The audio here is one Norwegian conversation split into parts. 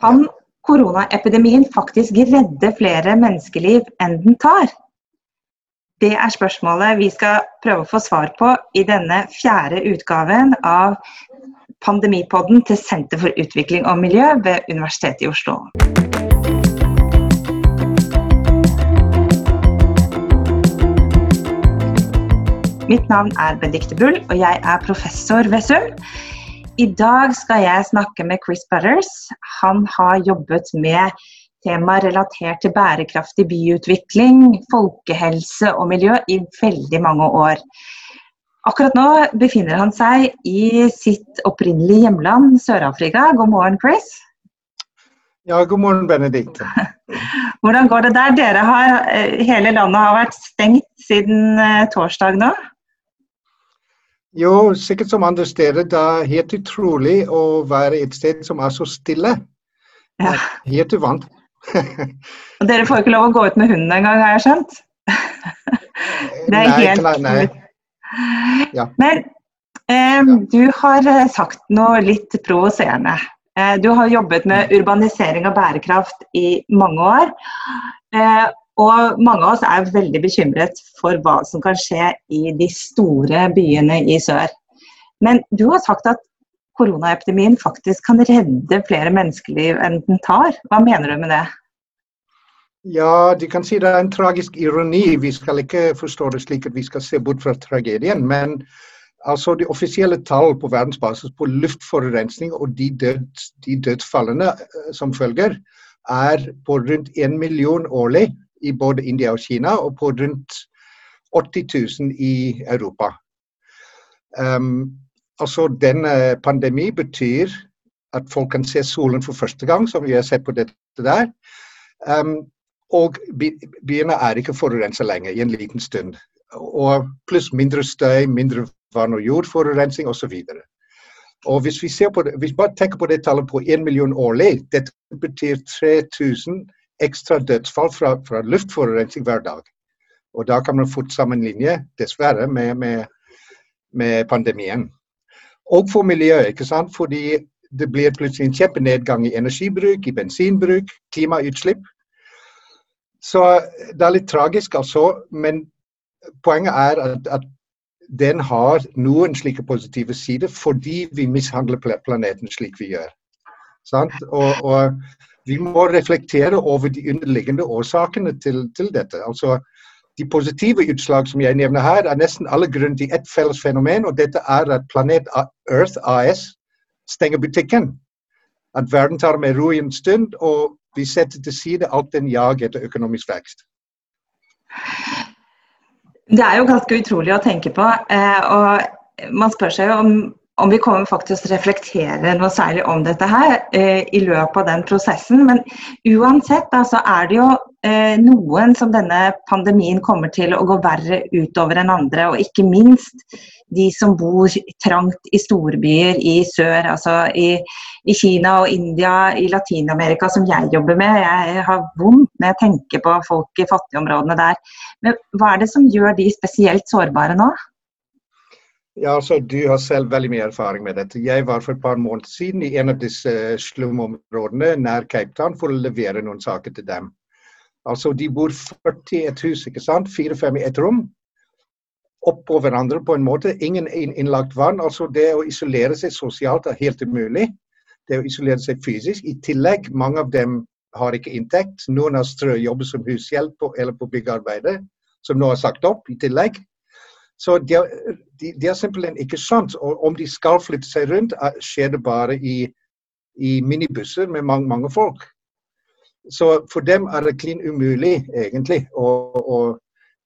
Kan koronaepidemien faktisk redde flere menneskeliv enn den tar? Det er spørsmålet vi skal prøve å få svar på i denne fjerde utgaven av Pandemipodden til Senter for utvikling og miljø ved Universitetet i Oslo. Mitt navn er Benedicte Bull, og jeg er professor ved SUM. I dag skal jeg snakke med Chris Butters. Han har jobbet med temaer relatert til bærekraftig byutvikling, folkehelse og miljø i veldig mange år. Akkurat nå befinner han seg i sitt opprinnelige hjemland, Sør-Afrika. God morgen, Chris. Ja, god morgen, Benedicte. Hvordan går det der? Dere har, eh, hele landet har vært stengt siden eh, torsdag nå? Jo, sikkert som andre steder. Det er helt utrolig å være et sted som er så stille. Ja. Helt uvant. Og dere får ikke lov å gå ut med hunden engang, har jeg skjønt? Det er nei, helt nei, nei. Ja. Men eh, du har eh, sagt noe litt provoserende. Eh, du har jobbet med urbanisering og bærekraft i mange år. Eh, og mange av oss er veldig bekymret for hva som kan skje i de store byene i sør. Men du har sagt at koronaepidemien faktisk kan redde flere menneskeliv enn den tar. Hva mener du med det? Ja, de kan si det er en tragisk ironi. Vi skal ikke forstå det slik at vi skal se bort fra tragedien. Men altså de offisielle tall på verdensbasis på luftforurensning og de, død, de dødsfallene eh, som følger, er på rundt én million årlig i både India og Kina, og på rundt 80 000 i Europa. Um, altså Denne pandemi betyr at folk kan se solen for første gang, som vi har sett på dette der. Um, og byene er ikke forurenset lenger i en liten stund. Og pluss mindre støy, mindre vann- og jordforurensning osv. Og hvis vi, ser på det, hvis vi bare tenker på det tallet på 1 million årlig, dette betyr 3000 ekstra dødsfall fra, fra luftforurensning hver dag. Og da kan man fort sammenligne, dessverre, med, med, med pandemien. Og for miljøet, ikke sant? fordi det blir plutselig en kjempenedgang i energibruk, i bensinbruk, klimautslipp. Så det er litt tragisk, altså. Men poenget er at, at den har noen slike positive sider fordi vi mishandler planeten slik vi gjør. Og, og, vi må reflektere over de underliggende årsakene til, til dette. Altså, de positive utslag som jeg nevner her, er nesten alle grunn til ett felles fenomen, og dette er at Planet Earth AS stenger butikken. At verden tar med ro i en stund, og vi setter til side alt den jag etter økonomisk vekst. Det er jo ganske utrolig å tenke på. Eh, og man spør seg jo om om vi kommer faktisk til å reflektere noe særlig om dette her eh, i løpet av den prosessen. Men uansett så er det jo eh, noen som denne pandemien kommer til å gå verre utover enn andre. Og ikke minst de som bor trangt i storbyer i sør, altså i, i Kina og India, i Latin-Amerika, som jeg jobber med. Jeg har vondt når jeg tenker på folk i fattigområdene der. Men hva er det som gjør de spesielt sårbare nå? Ja, altså, Du har selv veldig mye erfaring med dette. Jeg var for et par måneder siden i en av disse slumområdene nær Cape Town for å levere noen saker til dem. Altså, De bor 40 i et hus, ikke sant? fire-fem i et rom. Oppå hverandre på en måte. Ingen innlagt vann. altså Det å isolere seg sosialt er helt umulig. Det å isolere seg fysisk. I tillegg, mange av dem har ikke inntekt. Noen har strøjobber som hushjelp eller på byggearbeidet, som nå er sagt opp i tillegg. Så det, de, de, er simpelthen ikke sant. Og om de skal flytte seg rundt, skjer det bare i, i minibusser med mange, mange, folk. Så for dem er det klin umulig, egentlig, å, å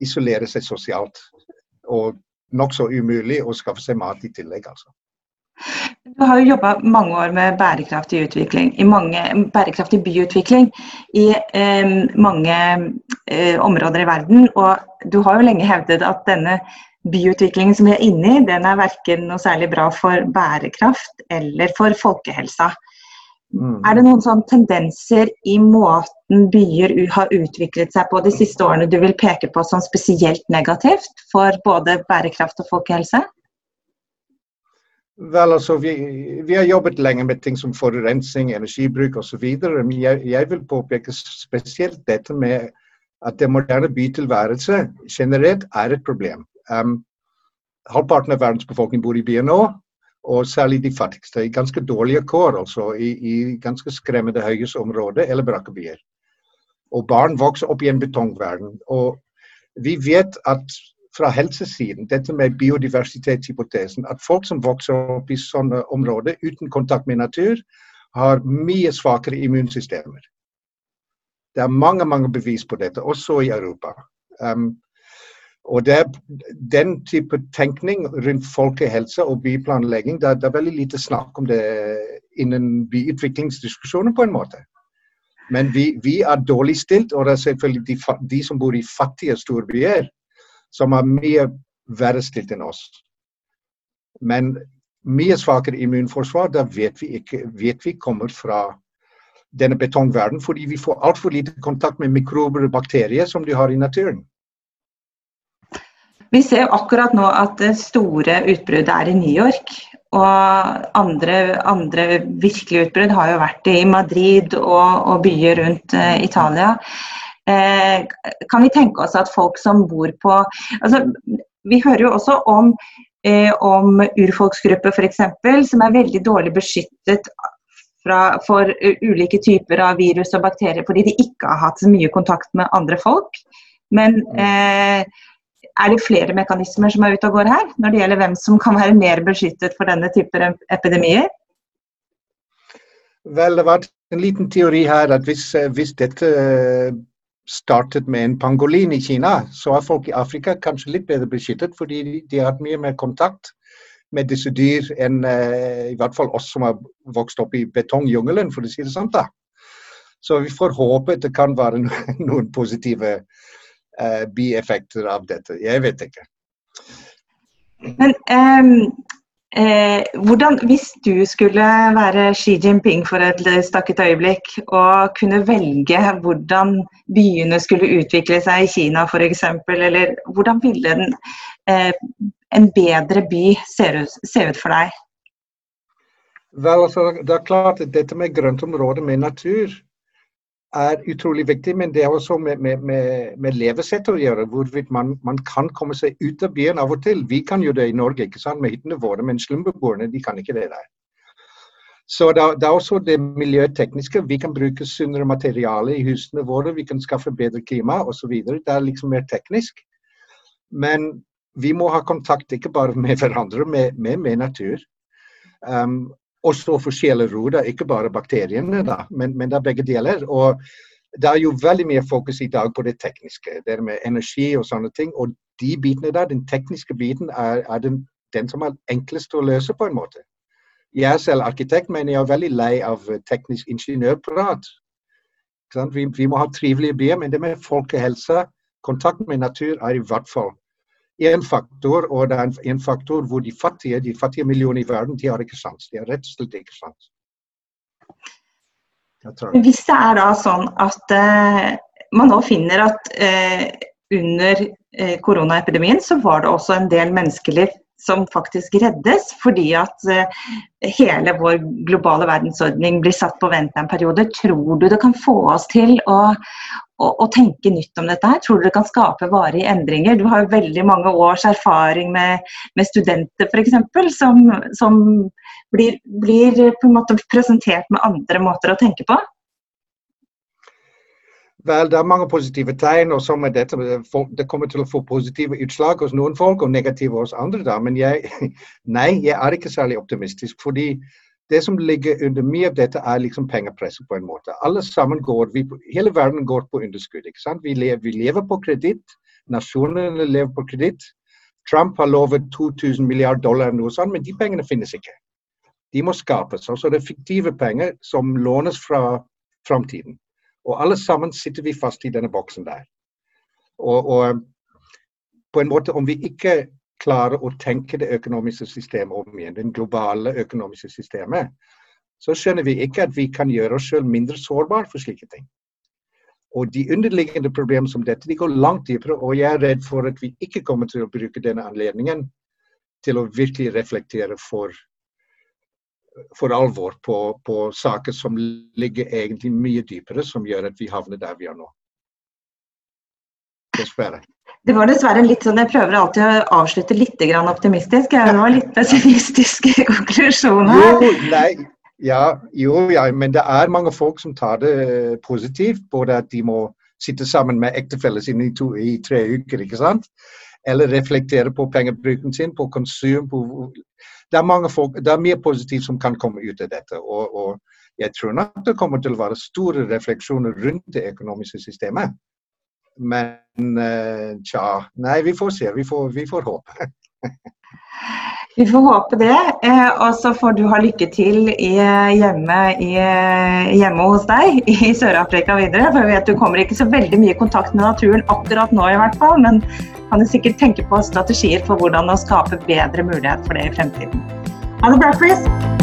isolere seg sosialt. Og nokså umulig å skaffe seg mat i tillegg, altså. Du har jo jobba mange år med bærekraftig utvikling, i mange, bærekraftig byutvikling i eh, mange eh, områder i verden. Og du har jo lenge hevdet at denne byutviklingen som vi er inne i, den er verken noe særlig bra for bærekraft eller for folkehelsa. Mm. Er det noen sånne tendenser i måten byer har utviklet seg på de siste årene du vil peke på som spesielt negativt for både bærekraft og folkehelse? Vel, altså, vi, vi, har jobbet lenge med ting som forurensning, energibruk osv. Men jeg, jeg vil påpeke spesielt dette med at det moderne bytilværelse generelt er et problem. Um, halvparten av verdens befolkning bor i byer nå, og særlig de fattigste. I ganske dårlige kår, altså. I, i ganske skremmende høyhusområder eller brakkebyer. Og barn vokser opp i en betongverden. Og vi vet at fra helsesiden, dette med biodiversitetshypotesen, at folk som vokser opp i sånne områder uten kontakt med natur, har mye svakere immunsystemer. Det er mange mange bevis på dette, også i Europa. Um, og det er Den type tenkning rundt folkehelse og byplanlegging, det er, det er veldig lite snakk om det innen byutviklingsdiskusjoner, på en måte. Men vi, vi, er dårlig stilt, og det er selvfølgelig de, de som bor i fattige storbyer, som er mye verre stilt enn oss. Men mye svakere immunforsvar, da vet vi, ikke, vet vi kommer fra denne betongverdenen, fordi vi får altfor lite kontakt med mikrober og bakterier som de har i naturen. Vi ser akkurat nå at det store utbruddet er i New York. Og andre, andre virkelige utbrudd har jo vært i Madrid og, og byer rundt uh, Italia. Eh, kan vi tenke oss at folk som bor på altså, Vi hører jo også om, eh, om urfolksgrupper f.eks. som er veldig dårlig beskyttet fra, for ulike typer av virus og bakterier fordi de ikke har hatt så mye kontakt med andre folk. Men mm. eh, er det flere mekanismer som er ute og går her, når det gjelder hvem som kan være mer beskyttet for denne type epidemier? Vel, det var en liten teori her at hvis, eh, hvis dette startet med en pangolin i Kina, så er folk i Afrika kanskje litt bedre beskyttet, fordi de, har hatt mye mer kontakt med disse dyr enn uh, i hvert fall oss som har vokst opp i betongjungelen, for å si det sånn. da. Så vi får håpe at det kan være noen positive uh, bieffekter av dette. Jeg vet ikke. Men um, Eh, hvordan, hvis du skulle være Xi Jinping for et stakket øyeblikk og kunne velge hvordan byene skulle utvikle seg i Kina f.eks., eller hvordan ville den, eh, en bedre by se ut, se ut for deg? Vel, altså, det er klart at dette med grøntområder med natur er utrolig viktig, men det er også med, med, med, med levesett å gjøre. Hvorvidt man, man, kan komme seg ut av byen av og til. Vi kan jo det i Norge ikke sant, med hyttene våre, men slumbeboerne, de kan ikke det der. Så det, det, er også det miljøtekniske. Vi kan bruke sunnere materiale i husene våre, vi kan skaffe bedre klima osv. Det er liksom mer teknisk. Men vi må ha kontakt ikke bare med hverandre, men med, med natur. Um, også forskjellige roder, ikke bare bakteriene, da, men, men det er begge deler. Og det er jo veldig mye fokus i dag på det tekniske, det med energi og sånne ting. Og de bitene der, den tekniske biten, er, er den, den, som er enklest å løse, på en måte. Jeg er selv arkitekt, men jeg er veldig lei av teknisk ingeniørprat. Vi, vi må ha trivelige byer, men det med folkehelse, kontakt med natur, er i hvert fall én faktor, og det er en faktor hvor de fattige de fattige millionene i verden de har ikke sans. De har rett og slett ikke sans. Hvis det er da sånn at uh, man nå finner at uh, under uh, koronaepidemien så var det også en del menneskeliv som faktisk reddes, fordi at hele vår globale verdensordning blir satt på vent en periode. Tror du det kan få oss til å, å, å, tenke nytt om dette her? Tror du det kan skape varige endringer? Du har jo veldig mange års erfaring med, med studenter f.eks. Som, som blir, blir, på en måte presentert med andre måter å tenke på? Vel, det er mange positive tegn, og som er dette, det kommer til å få positive utslag hos noen folk og negative hos andre. Da. Men jeg, nei, jeg er ikke særlig optimistisk. fordi det som ligger under mye av dette, er liksom pengepresset på en måte. Alle sammen går, vi, Hele verden går på underskudd. ikke sant? Vi lever, vi lever på kreditt. Nasjonene lever på kreditt. Trump har lovet 2000 milliarder dollar, noe sånt, men de pengene finnes ikke. De må skapes. Altså det er fiktive penger som lånes fra framtiden. Og alle sammen sitter vi fast i denne boksen der. Og, og på en måte, om vi ikke klarer å tenke det økonomiske systemet om igjen, det globale økonomiske systemet, så skjønner vi ikke at vi kan gjøre oss selv mindre sårbare for slike ting. Og de underliggende problemer som dette de går langt dypere, og jeg er redd for at vi ikke kommer til å bruke denne anledningen til å virkelig reflektere for for alvor på, på saker som ligger egentlig mye dypere, som gjør at vi havner der vi er nå. Dessverre. Det var dessverre litt sånn, Jeg prøver alltid å avslutte litt optimistisk. Det var litt pessimistisk konklusjoner. Jo, nei, ja, jo, ja, men det er mange folk som tar det positivt. Både at de må sitte sammen med ektefellen sin i, to, i tre uker, ikke sant? Eller reflektere på pengebruken sin, på konsum. På, det, er mange folk, det er mye positivt som kan komme ut av dette. Og, og jeg tror nok det kommer til å være store refleksjoner rundt det økonomiske systemet. Men uh, tja, nei, vi får se. Vi får, vi får håpe. Vi får håpe det. Eh, og så får du ha lykke til i, hjemme, i, hjemme, hos deg i Sør-Afrika videre. For jeg vet du kommer ikke så veldig mye i kontakt med naturen akkurat nå i hvert fall. Men kan du sikkert tenke på strategier for hvordan å skape bedre mulighet for det i fremtiden. Ha det bra, Chris!